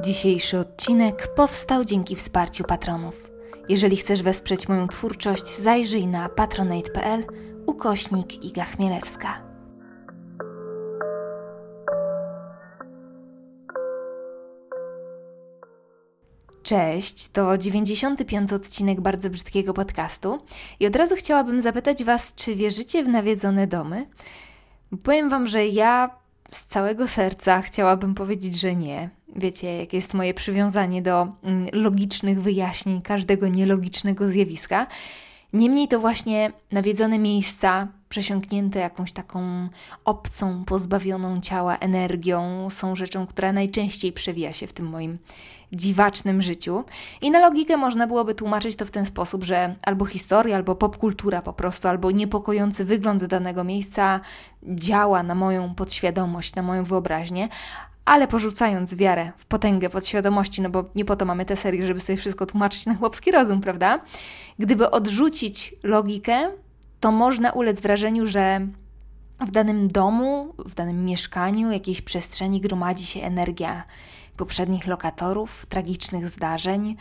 Dzisiejszy odcinek powstał dzięki wsparciu patronów. Jeżeli chcesz wesprzeć moją twórczość, zajrzyj na patronate.pl ukośnik Iga Chmielewska. Cześć, to 95 odcinek bardzo brzydkiego podcastu i od razu chciałabym zapytać Was, czy wierzycie w nawiedzone domy? Powiem Wam, że ja z całego serca chciałabym powiedzieć, że nie. Wiecie, jakie jest moje przywiązanie do mm, logicznych wyjaśnień każdego nielogicznego zjawiska. Niemniej to właśnie nawiedzone miejsca, przesiąknięte jakąś taką obcą, pozbawioną ciała energią, są rzeczą, która najczęściej przewija się w tym moim dziwacznym życiu. I na logikę można byłoby tłumaczyć to w ten sposób, że albo historia, albo popkultura po prostu, albo niepokojący wygląd danego miejsca działa na moją podświadomość, na moją wyobraźnię, ale porzucając wiarę w potęgę podświadomości, no bo nie po to mamy tę serię, żeby sobie wszystko tłumaczyć na chłopski rozum, prawda? Gdyby odrzucić logikę, to można ulec wrażeniu, że w danym domu, w danym mieszkaniu, jakiejś przestrzeni gromadzi się energia poprzednich lokatorów, tragicznych zdarzeń,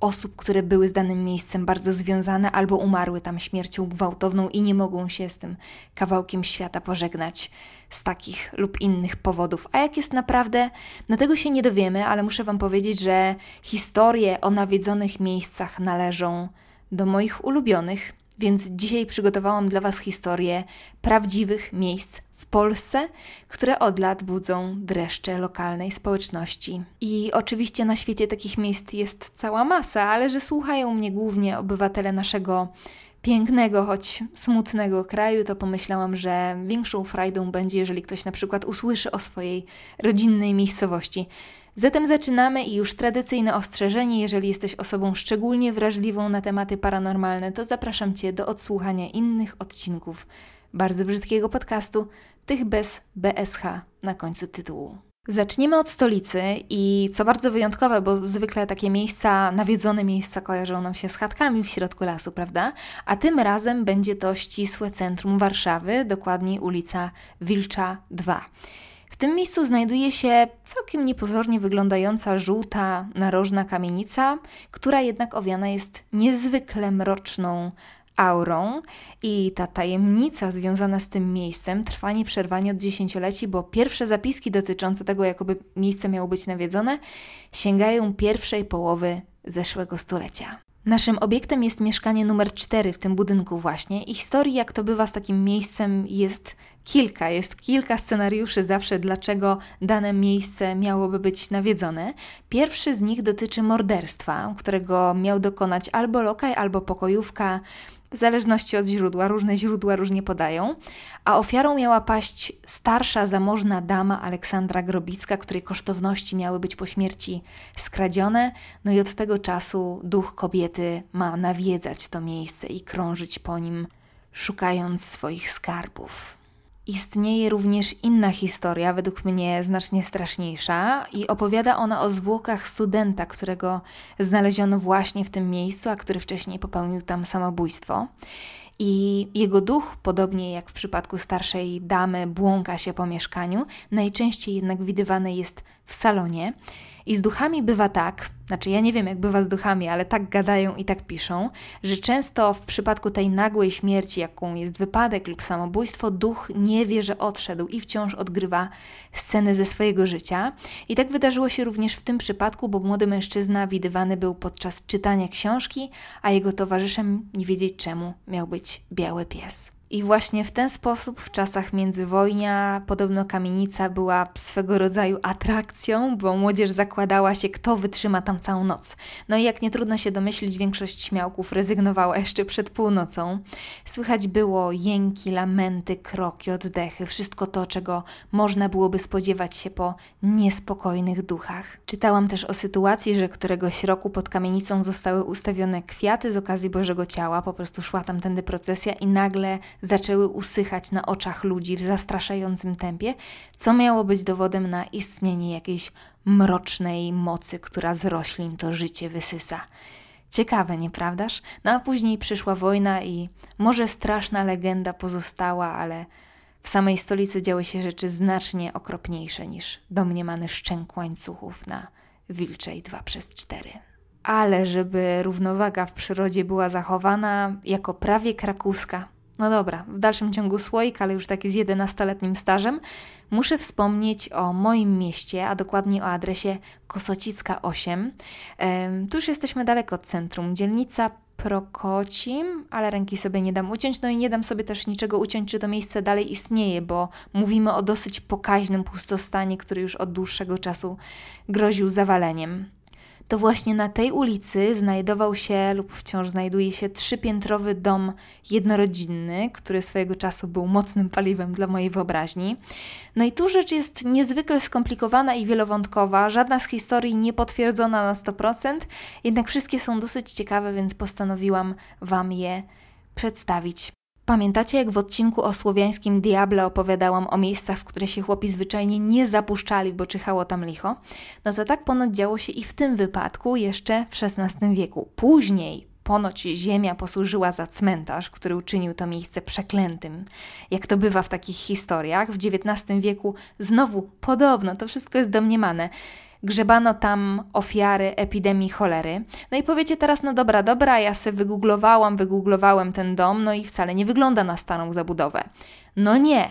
osób, które były z danym miejscem bardzo związane albo umarły tam śmiercią gwałtowną i nie mogą się z tym kawałkiem świata pożegnać z takich lub innych powodów. A jak jest naprawdę, no tego się nie dowiemy, ale muszę Wam powiedzieć, że historie o nawiedzonych miejscach należą do moich ulubionych, więc dzisiaj przygotowałam dla Was historię prawdziwych miejsc Polsce, które od lat budzą dreszcze lokalnej społeczności. I oczywiście na świecie takich miejsc jest cała masa, ale że słuchają mnie głównie obywatele naszego pięknego, choć smutnego kraju, to pomyślałam, że większą frajdą będzie, jeżeli ktoś na przykład usłyszy o swojej rodzinnej miejscowości. Zatem zaczynamy i już tradycyjne ostrzeżenie, jeżeli jesteś osobą szczególnie wrażliwą na tematy paranormalne, to zapraszam Cię do odsłuchania innych odcinków bardzo brzydkiego podcastu, tych bez BSH na końcu tytułu. Zaczniemy od stolicy i co bardzo wyjątkowe, bo zwykle takie miejsca, nawiedzone miejsca kojarzą nam się z chatkami w środku lasu, prawda? A tym razem będzie to ścisłe centrum Warszawy, dokładniej ulica Wilcza 2. W tym miejscu znajduje się całkiem niepozornie wyglądająca żółta, narożna kamienica, która jednak owiana jest niezwykle mroczną aurą i ta tajemnica związana z tym miejscem trwa nieprzerwanie od dziesięcioleci, bo pierwsze zapiski dotyczące tego, jakoby miejsce miało być nawiedzone, sięgają pierwszej połowy zeszłego stulecia. Naszym obiektem jest mieszkanie numer 4 w tym budynku właśnie i historii, jak to bywa z takim miejscem, jest kilka. Jest kilka scenariuszy zawsze, dlaczego dane miejsce miałoby być nawiedzone. Pierwszy z nich dotyczy morderstwa, którego miał dokonać albo lokaj, albo pokojówka w zależności od źródła, różne źródła różnie podają, a ofiarą miała paść starsza, zamożna dama Aleksandra Grobicka, której kosztowności miały być po śmierci skradzione, no i od tego czasu duch kobiety ma nawiedzać to miejsce i krążyć po nim, szukając swoich skarbów. Istnieje również inna historia, według mnie znacznie straszniejsza, i opowiada ona o zwłokach studenta, którego znaleziono właśnie w tym miejscu, a który wcześniej popełnił tam samobójstwo. I jego duch, podobnie jak w przypadku starszej damy, błąka się po mieszkaniu, najczęściej jednak widywany jest w salonie. I z duchami bywa tak, znaczy ja nie wiem jak bywa z duchami, ale tak gadają i tak piszą, że często w przypadku tej nagłej śmierci, jaką jest wypadek lub samobójstwo, duch nie wie, że odszedł i wciąż odgrywa sceny ze swojego życia. I tak wydarzyło się również w tym przypadku, bo młody mężczyzna widywany był podczas czytania książki, a jego towarzyszem nie wiedzieć czemu miał być biały pies. I właśnie w ten sposób w czasach międzywojnia podobno kamienica była swego rodzaju atrakcją, bo młodzież zakładała się, kto wytrzyma tam całą noc. No i jak nie trudno się domyślić, większość śmiałków rezygnowała jeszcze przed północą. Słychać było jęki, lamenty, kroki, oddechy, wszystko to, czego można byłoby spodziewać się po niespokojnych duchach. Czytałam też o sytuacji, że któregoś roku pod kamienicą zostały ustawione kwiaty z okazji Bożego Ciała, po prostu szła tam tędy procesja i nagle zaczęły usychać na oczach ludzi w zastraszającym tempie, co miało być dowodem na istnienie jakiejś mrocznej mocy, która z roślin to życie wysysa. Ciekawe, nieprawdaż? No a później przyszła wojna i może straszna legenda pozostała, ale w samej stolicy działy się rzeczy znacznie okropniejsze niż domniemany szczęk łańcuchów na Wilczej 2 przez 4 ale żeby równowaga w przyrodzie była zachowana jako prawie krakuska. No dobra, w dalszym ciągu słoik, ale już taki z 11-letnim stażem, muszę wspomnieć o moim mieście, a dokładnie o adresie Kosocicka 8. Ehm, tu już jesteśmy daleko od centrum. Dzielnica Prokocim, ale ręki sobie nie dam uciąć, no i nie dam sobie też niczego uciąć, czy to miejsce dalej istnieje, bo mówimy o dosyć pokaźnym pustostanie, który już od dłuższego czasu groził zawaleniem to właśnie na tej ulicy znajdował się lub wciąż znajduje się trzypiętrowy dom jednorodzinny, który swojego czasu był mocnym paliwem dla mojej wyobraźni. No i tu rzecz jest niezwykle skomplikowana i wielowątkowa, żadna z historii nie potwierdzona na 100%, jednak wszystkie są dosyć ciekawe, więc postanowiłam Wam je przedstawić. Pamiętacie, jak w odcinku o słowiańskim Diable opowiadałam o miejscach, w które się chłopi zwyczajnie nie zapuszczali, bo czyhało tam licho? No to tak ponoć działo się i w tym wypadku jeszcze w XVI wieku. Później, Ponoć ziemia posłużyła za cmentarz, który uczynił to miejsce przeklętym. Jak to bywa w takich historiach, w XIX wieku znowu podobno, to wszystko jest domniemane, grzebano tam ofiary epidemii cholery. No i powiecie teraz, no dobra, dobra, ja se wygooglowałam, wygooglowałem ten dom, no i wcale nie wygląda na starą zabudowę. No nie,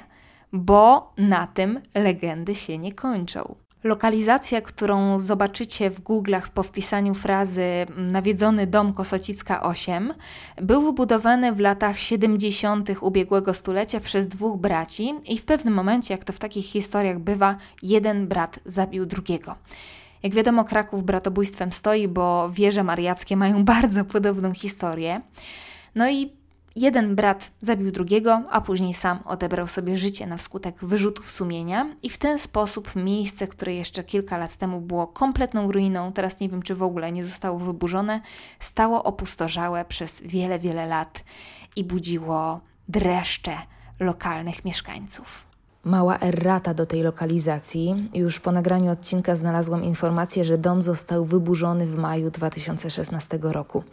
bo na tym legendy się nie kończą. Lokalizacja, którą zobaczycie w Google'ach po wpisaniu frazy nawiedzony dom Kosocicka 8, był wybudowany w latach 70. ubiegłego stulecia przez dwóch braci i w pewnym momencie, jak to w takich historiach bywa, jeden brat zabił drugiego. Jak wiadomo, Kraków bratobójstwem stoi, bo wieże mariackie mają bardzo podobną historię. No i Jeden brat zabił drugiego, a później sam odebrał sobie życie na skutek wyrzutów sumienia, i w ten sposób miejsce, które jeszcze kilka lat temu było kompletną ruiną, teraz nie wiem czy w ogóle nie zostało wyburzone, stało opustoszałe przez wiele, wiele lat i budziło dreszcze lokalnych mieszkańców. Mała errata do tej lokalizacji. Już po nagraniu odcinka znalazłam informację, że dom został wyburzony w maju 2016 roku.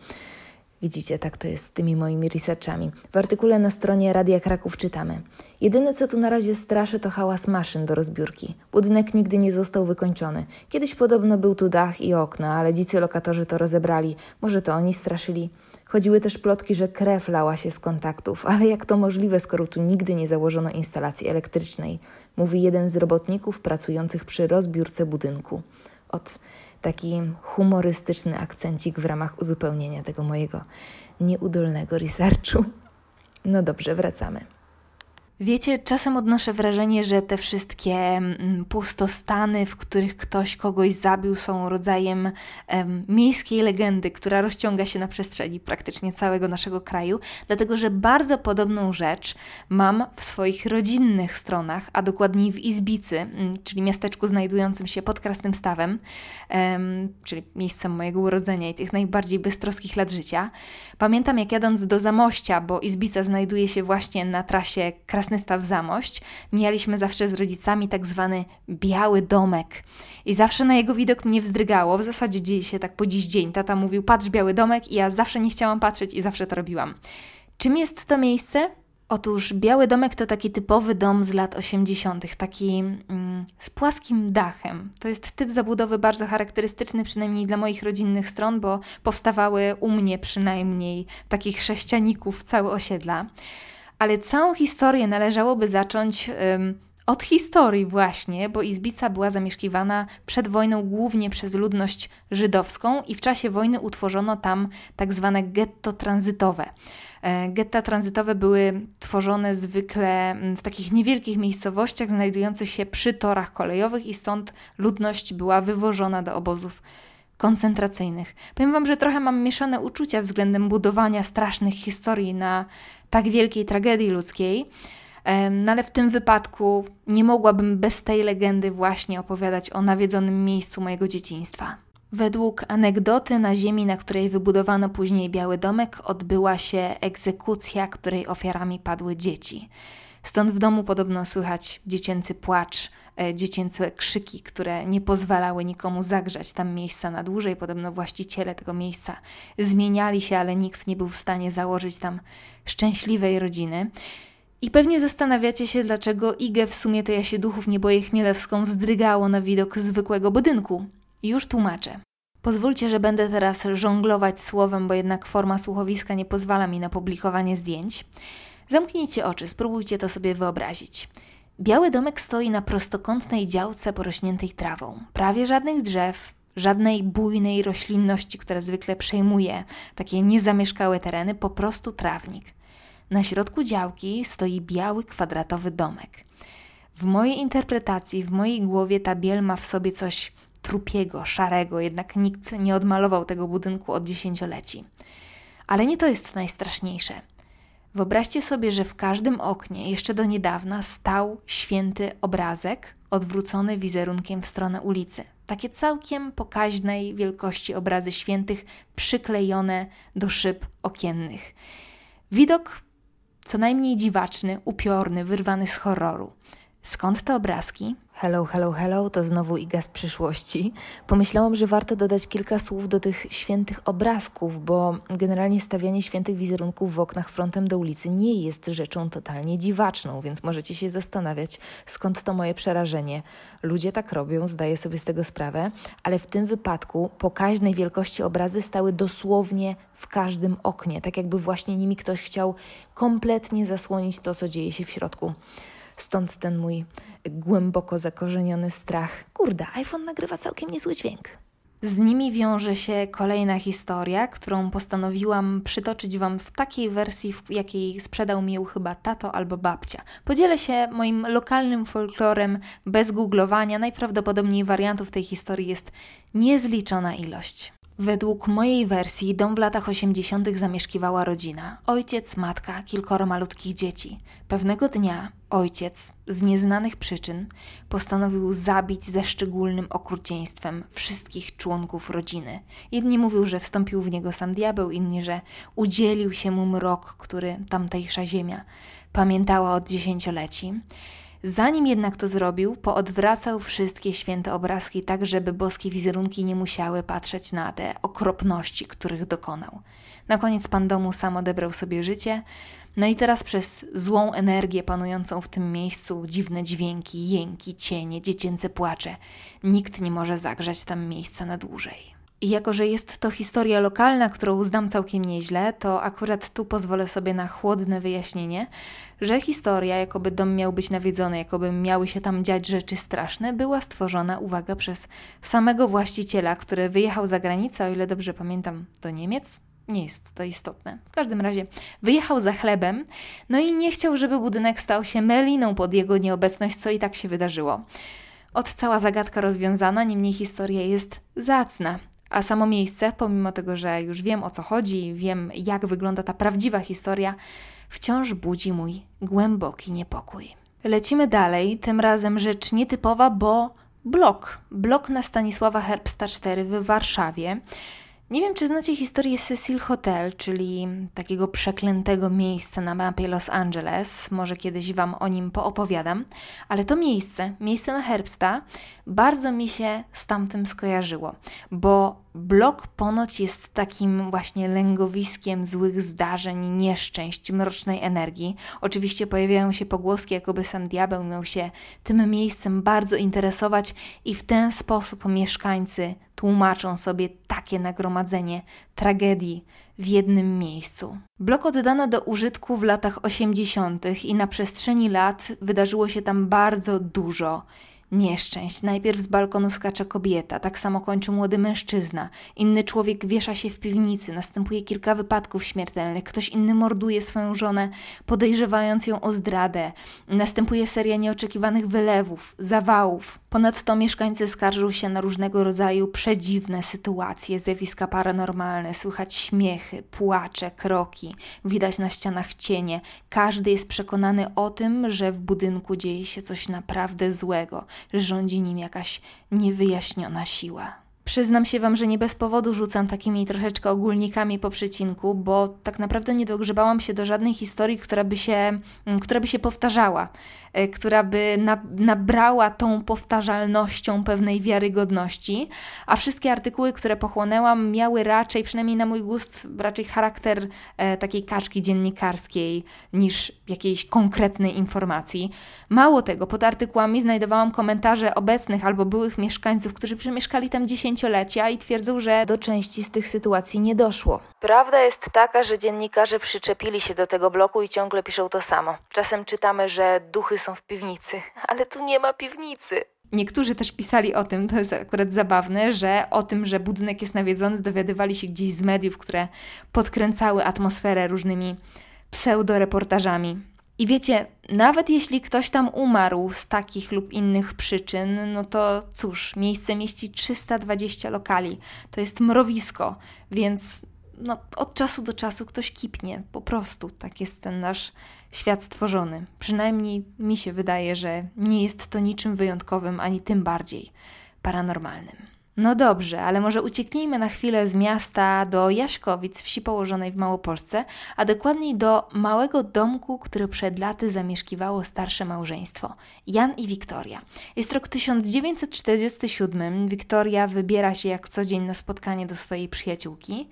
Widzicie, tak to jest z tymi moimi researchami. W artykule na stronie Radia Kraków czytamy: Jedyne co tu na razie straszy to hałas maszyn do rozbiórki. Budynek nigdy nie został wykończony. Kiedyś podobno był tu dach i okna, ale dzicy lokatorzy to rozebrali. Może to oni straszyli? Chodziły też plotki, że krew lała się z kontaktów, ale jak to możliwe, skoro tu nigdy nie założono instalacji elektrycznej? Mówi jeden z robotników pracujących przy rozbiórce budynku. Od taki humorystyczny akcencik w ramach uzupełnienia tego mojego nieudolnego researchu. No dobrze, wracamy. Wiecie, czasem odnoszę wrażenie, że te wszystkie mm, pustostany, w których ktoś kogoś zabił, są rodzajem um, miejskiej legendy, która rozciąga się na przestrzeni praktycznie całego naszego kraju, dlatego że bardzo podobną rzecz mam w swoich rodzinnych stronach, a dokładniej w Izbicy, mm, czyli miasteczku znajdującym się pod Krasnym Stawem, um, czyli miejscem mojego urodzenia i tych najbardziej bystroskich lat życia. Pamiętam, jak jadąc do Zamościa, bo Izbica znajduje się właśnie na trasie Krasnego Krasny Staw Zamość, mijaliśmy zawsze z rodzicami tak zwany biały domek. I zawsze na jego widok mnie wzdrygało. W zasadzie dzieje się tak po dziś dzień. Tata mówił, patrz biały domek i ja zawsze nie chciałam patrzeć i zawsze to robiłam. Czym jest to miejsce? Otóż Biały Domek to taki typowy dom z lat 80., taki mm, z płaskim dachem. To jest typ zabudowy bardzo charakterystyczny, przynajmniej dla moich rodzinnych stron, bo powstawały u mnie przynajmniej takich sześcianików całe osiedla ale całą historię należałoby zacząć od historii właśnie, bo Izbica była zamieszkiwana przed wojną głównie przez ludność żydowską i w czasie wojny utworzono tam tak zwane getto tranzytowe. E, getta tranzytowe były tworzone zwykle w takich niewielkich miejscowościach znajdujących się przy torach kolejowych i stąd ludność była wywożona do obozów koncentracyjnych. Powiem Wam, że trochę mam mieszane uczucia względem budowania strasznych historii na tak wielkiej tragedii ludzkiej. No ale w tym wypadku nie mogłabym bez tej legendy właśnie opowiadać o nawiedzonym miejscu mojego dzieciństwa. Według anegdoty na ziemi, na której wybudowano później Biały Domek, odbyła się egzekucja, której ofiarami padły dzieci. Stąd w domu podobno słychać dziecięcy płacz, dziecięce krzyki, które nie pozwalały nikomu zagrzać tam miejsca na dłużej. Podobno właściciele tego miejsca zmieniali się, ale nikt nie był w stanie założyć tam szczęśliwej rodziny. I pewnie zastanawiacie się, dlaczego Igę w sumie to ja się duchów nie boję chmielewską wzdrygało na widok zwykłego budynku. Już tłumaczę. Pozwólcie, że będę teraz żonglować słowem, bo jednak forma słuchowiska nie pozwala mi na publikowanie zdjęć. Zamknijcie oczy, spróbujcie to sobie wyobrazić. Biały domek stoi na prostokątnej działce porośniętej trawą. Prawie żadnych drzew, żadnej bujnej roślinności, która zwykle przejmuje takie niezamieszkałe tereny, po prostu trawnik. Na środku działki stoi biały kwadratowy domek. W mojej interpretacji, w mojej głowie ta biel ma w sobie coś trupiego, szarego, jednak nikt nie odmalował tego budynku od dziesięcioleci. Ale nie to jest najstraszniejsze. Wyobraźcie sobie, że w każdym oknie jeszcze do niedawna stał święty obrazek odwrócony wizerunkiem w stronę ulicy. Takie całkiem pokaźnej wielkości obrazy świętych przyklejone do szyb okiennych. Widok co najmniej dziwaczny, upiorny, wyrwany z horroru. Skąd te obrazki? Hello, hello, hello, to znowu Iga z przyszłości. Pomyślałam, że warto dodać kilka słów do tych świętych obrazków, bo generalnie stawianie świętych wizerunków w oknach frontem do ulicy nie jest rzeczą totalnie dziwaczną, więc możecie się zastanawiać, skąd to moje przerażenie. Ludzie tak robią, zdaję sobie z tego sprawę, ale w tym wypadku pokaźnej wielkości obrazy stały dosłownie w każdym oknie, tak jakby właśnie nimi ktoś chciał kompletnie zasłonić to, co dzieje się w środku. Stąd ten mój głęboko zakorzeniony strach. Kurde, iPhone nagrywa całkiem niezły dźwięk. Z nimi wiąże się kolejna historia, którą postanowiłam przytoczyć Wam w takiej wersji, w jakiej sprzedał mi ją chyba tato albo babcia. Podzielę się moim lokalnym folklorem bez googlowania. Najprawdopodobniej wariantów tej historii jest niezliczona ilość. Według mojej wersji dom w latach 80. zamieszkiwała rodzina. Ojciec, matka, kilkoro malutkich dzieci. Pewnego dnia ojciec, z nieznanych przyczyn, postanowił zabić ze szczególnym okrucieństwem wszystkich członków rodziny. Jedni mówią, że wstąpił w niego sam diabeł, inni, że udzielił się mu mrok, który tamtejsza ziemia pamiętała od dziesięcioleci. Zanim jednak to zrobił, poodwracał wszystkie święte obrazki tak, żeby boskie wizerunki nie musiały patrzeć na te okropności, których dokonał. Na koniec pan domu sam odebrał sobie życie, no i teraz przez złą energię panującą w tym miejscu, dziwne dźwięki, jęki, cienie, dziecięce płacze, nikt nie może zagrzać tam miejsca na dłużej. I jako, że jest to historia lokalna, którą znam całkiem nieźle, to akurat tu pozwolę sobie na chłodne wyjaśnienie, że historia, jakoby dom miał być nawiedzony, jakoby miały się tam dziać rzeczy straszne, była stworzona, uwaga, przez samego właściciela, który wyjechał za granicę, o ile dobrze pamiętam, do Niemiec. Nie jest to istotne. W każdym razie wyjechał za chlebem, no i nie chciał, żeby budynek stał się meliną pod jego nieobecność, co i tak się wydarzyło. Od cała zagadka rozwiązana, niemniej historia jest zacna. A samo miejsce, pomimo tego, że już wiem o co chodzi, wiem jak wygląda ta prawdziwa historia, wciąż budzi mój głęboki niepokój. Lecimy dalej, tym razem rzecz nietypowa, bo blok. Blok na Stanisława Herbsta 4 w Warszawie. Nie wiem, czy znacie historię Cecil Hotel, czyli takiego przeklętego miejsca na mapie Los Angeles. Może kiedyś Wam o nim poopowiadam, ale to miejsce, miejsce na Herbsta, bardzo mi się z tamtym skojarzyło, bo blok ponoć jest takim właśnie lęgowiskiem złych zdarzeń, nieszczęść, mrocznej energii. Oczywiście pojawiają się pogłoski, jakoby sam diabeł miał się tym miejscem bardzo interesować i w ten sposób mieszkańcy tłumaczą sobie takie nagromadzenie tragedii w jednym miejscu. Blok oddano do użytku w latach 80. i na przestrzeni lat wydarzyło się tam bardzo dużo Nieszczęść. Najpierw z balkonu skacze kobieta, tak samo kończy młody mężczyzna. Inny człowiek wiesza się w piwnicy, następuje kilka wypadków śmiertelnych. Ktoś inny morduje swoją żonę, podejrzewając ją o zdradę. Następuje seria nieoczekiwanych wylewów, zawałów. Ponadto mieszkańcy skarżą się na różnego rodzaju przedziwne sytuacje, zjawiska paranormalne, słychać śmiechy, płacze, kroki, widać na ścianach cienie. Każdy jest przekonany o tym, że w budynku dzieje się coś naprawdę złego rządzi nim jakaś niewyjaśniona siła. Przyznam się Wam, że nie bez powodu rzucam takimi troszeczkę ogólnikami po przecinku, bo tak naprawdę nie dogrzebałam się do żadnej historii, która by się, mm, która by się powtarzała, która by na, nabrała tą powtarzalnością pewnej wiarygodności, a wszystkie artykuły, które pochłonęłam, miały raczej, przynajmniej na mój gust, raczej charakter e, takiej kaczki dziennikarskiej niż jakiejś konkretnej informacji. Mało tego, pod artykułami znajdowałam komentarze obecnych albo byłych mieszkańców, którzy przemieszkali tam 10 dziesięciolecia i twierdzą, że do części z tych sytuacji nie doszło. Prawda jest taka, że dziennikarze przyczepili się do tego bloku i ciągle piszą to samo. Czasem czytamy, że duchy są w piwnicy, ale tu nie ma piwnicy. Niektórzy też pisali o tym, to jest akurat zabawne, że o tym, że budynek jest nawiedzony, dowiadywali się gdzieś z mediów, które podkręcały atmosferę różnymi pseudoreportażami. I wiecie, nawet jeśli ktoś tam umarł z takich lub innych przyczyn, no to cóż, miejsce mieści 320 lokali. To jest mrowisko, więc no, od czasu do czasu ktoś kipnie. Po prostu tak jest ten nasz świat stworzony. Przynajmniej mi się wydaje, że nie jest to niczym wyjątkowym, ani tym bardziej paranormalnym. No dobrze, ale może ucieknijmy na chwilę z miasta do Jaśkowic, wsi położonej w Małopolsce, a dokładniej do małego domku, który przed laty zamieszkiwało starsze małżeństwo Jan i Wiktoria. Jest rok 1947. Wiktoria wybiera się jak co dzień na spotkanie do swojej przyjaciółki.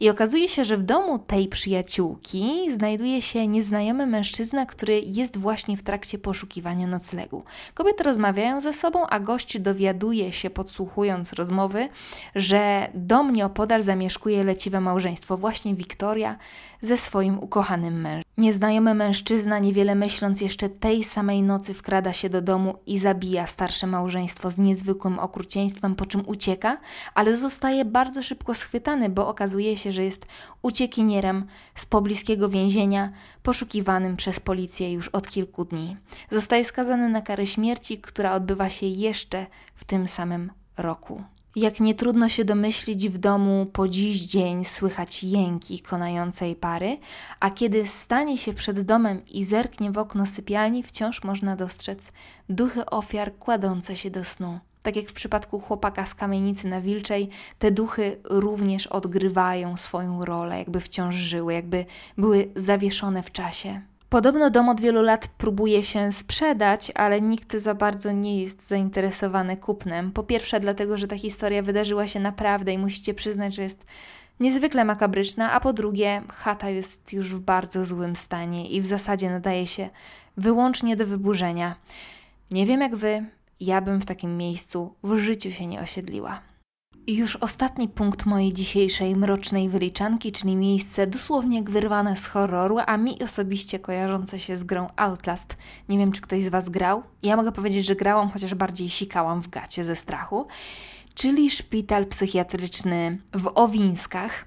I okazuje się, że w domu tej przyjaciółki znajduje się nieznajomy mężczyzna, który jest właśnie w trakcie poszukiwania noclegu. Kobiety rozmawiają ze sobą, a gość dowiaduje się, podsłuchując rozmowy, że dom nieopodal zamieszkuje leciwe małżeństwo, właśnie Wiktoria ze swoim ukochanym mężem. Nieznajomy mężczyzna, niewiele myśląc, jeszcze tej samej nocy wkrada się do domu i zabija starsze małżeństwo z niezwykłym okrucieństwem, po czym ucieka, ale zostaje bardzo szybko schwytany, bo okazuje się, że jest uciekinierem z pobliskiego więzienia, poszukiwanym przez policję już od kilku dni. Zostaje skazany na karę śmierci, która odbywa się jeszcze w tym samym roku. Jak nie trudno się domyślić, w domu po dziś dzień słychać jęki konającej pary, a kiedy stanie się przed domem i zerknie w okno sypialni, wciąż można dostrzec duchy ofiar kładące się do snu. Tak jak w przypadku chłopaka z kamienicy na Wilczej, te duchy również odgrywają swoją rolę, jakby wciąż żyły, jakby były zawieszone w czasie. Podobno dom od wielu lat próbuje się sprzedać, ale nikt za bardzo nie jest zainteresowany kupnem. Po pierwsze, dlatego, że ta historia wydarzyła się naprawdę i musicie przyznać, że jest niezwykle makabryczna, a po drugie, chata jest już w bardzo złym stanie i w zasadzie nadaje się wyłącznie do wyburzenia. Nie wiem jak wy, ja bym w takim miejscu w życiu się nie osiedliła. I już ostatni punkt mojej dzisiejszej mrocznej wyliczanki, czyli miejsce dosłownie wyrwane z horroru, a mi osobiście kojarzące się z grą Outlast. Nie wiem, czy ktoś z Was grał. Ja mogę powiedzieć, że grałam, chociaż bardziej sikałam w gacie ze strachu. Czyli szpital psychiatryczny w Owińskach.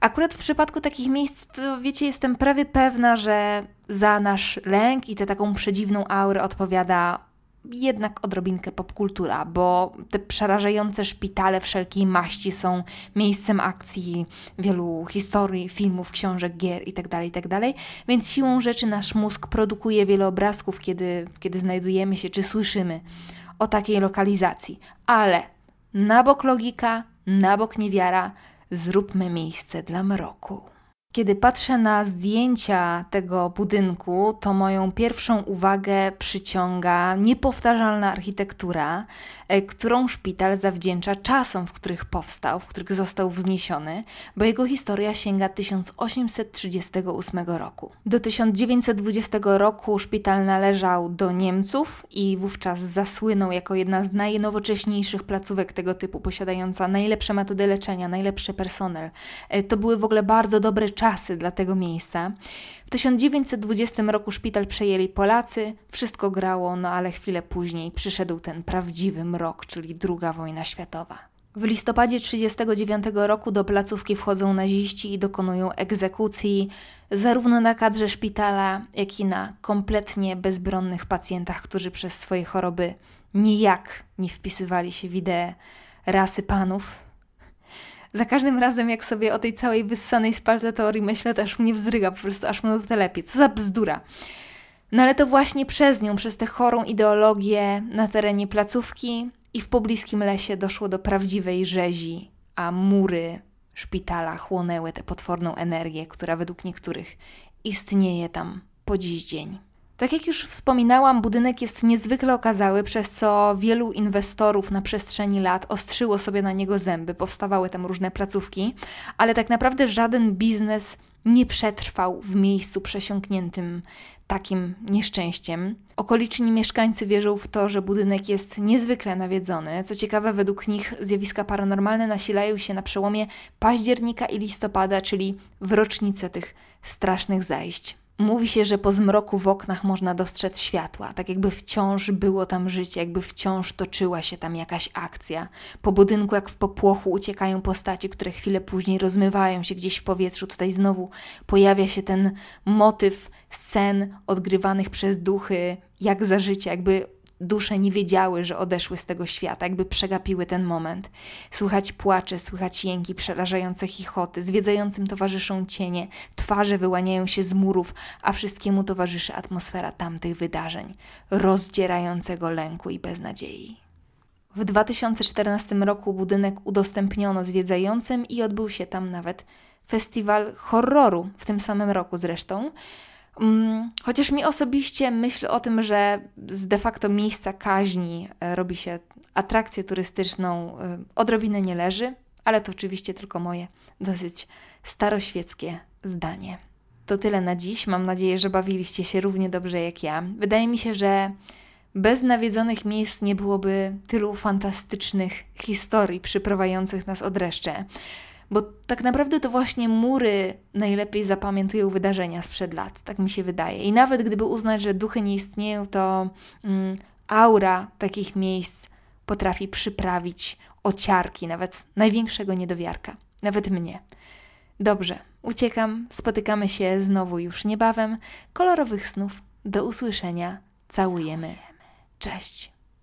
Akurat w przypadku takich miejsc, to wiecie, jestem prawie pewna, że za nasz lęk i tę taką przedziwną aurę odpowiada jednak odrobinkę popkultura, bo te przerażające szpitale wszelkiej maści są miejscem akcji wielu historii, filmów, książek, gier itd., tak itd., tak więc siłą rzeczy nasz mózg produkuje wiele obrazków, kiedy, kiedy znajdujemy się czy słyszymy o takiej lokalizacji. Ale na bok logika, na bok niewiara, zróbmy miejsce dla mroku. Kiedy patrzę na zdjęcia tego budynku, to moją pierwszą uwagę przyciąga niepowtarzalna architektura, e, którą szpital zawdzięcza czasom, w których powstał, w których został wzniesiony, bo jego historia sięga 1838 roku. Do 1920 roku szpital należał do Niemców i wówczas zasłynął jako jedna z najnowocześniejszych placówek tego typu, posiadająca najlepsze metody leczenia, najlepszy personel. E, to były w ogóle bardzo dobre czasy czasy dla tego miejsca. W 1920 roku szpital przejęli Polacy, wszystko grało, no ale chwilę później przyszedł ten prawdziwy mrok, czyli II wojna światowa. W listopadzie 1939 roku do placówki wchodzą naziści i dokonują egzekucji zarówno na kadrze szpitala, jak i na kompletnie bezbronnych pacjentach, którzy przez swoje choroby nijak nie wpisywali się w ideę rasy panów, za każdym razem, jak sobie o tej całej wyssanej z palca teorii myślę, to aż mnie wzryga, po prostu aż mnie to telepie. Co za bzdura. No ale to właśnie przez nią, przez tę chorą ideologię na terenie placówki i w pobliskim lesie doszło do prawdziwej rzezi, a mury szpitala chłonęły tę potworną energię, która według niektórych istnieje tam po dziś dzień. Tak jak już wspominałam, budynek jest niezwykle okazały, przez co wielu inwestorów na przestrzeni lat ostrzyło sobie na niego zęby, powstawały tam różne placówki, ale tak naprawdę żaden biznes nie przetrwał w miejscu przesiąkniętym takim nieszczęściem. Okoliczni mieszkańcy wierzą w to, że budynek jest niezwykle nawiedzony. Co ciekawe, według nich zjawiska paranormalne nasilają się na przełomie października i listopada, czyli w rocznicę tych strasznych zajść. Mówi się, że po zmroku w oknach można dostrzec światła, tak jakby wciąż było tam życie, jakby wciąż toczyła się tam jakaś akcja. Po budynku, jak w popłochu, uciekają postaci, które chwilę później rozmywają się gdzieś w powietrzu. Tutaj znowu pojawia się ten motyw scen odgrywanych przez duchy, jak za życia, jakby dusze nie wiedziały, że odeszły z tego świata, jakby przegapiły ten moment. Słychać płacze, słychać jęki, przerażające chichoty, zwiedzającym towarzyszą cienie, twarze wyłaniają się z murów, a wszystkiemu towarzyszy atmosfera tamtych wydarzeń, rozdzierającego lęku i beznadziei. W 2014 roku budynek udostępniono zwiedzającym i odbył się tam nawet festiwal horroru, w tym samym roku zresztą. Mm, chociaż mi osobiście myśl o tym, że z de facto miejsca kaźni e, robi się atrakcję turystyczną, e, odrobinę nie leży, ale to oczywiście tylko moje dosyć staroświeckie zdanie. To tyle na dziś. Mam nadzieję, że bawiliście się równie dobrze jak ja. Wydaje mi się, że bez nawiedzonych miejsc nie byłoby tylu fantastycznych historii przyprowadzających nas od reszcze. Bo tak naprawdę to właśnie mury najlepiej zapamiętują wydarzenia sprzed lat, tak mi się wydaje. I nawet gdyby uznać, że duchy nie istnieją, to mm, aura takich miejsc potrafi przyprawić ociarki nawet największego niedowiarka, nawet mnie. Dobrze, uciekam, spotykamy się znowu już niebawem. Kolorowych snów, do usłyszenia, całujemy. Cześć.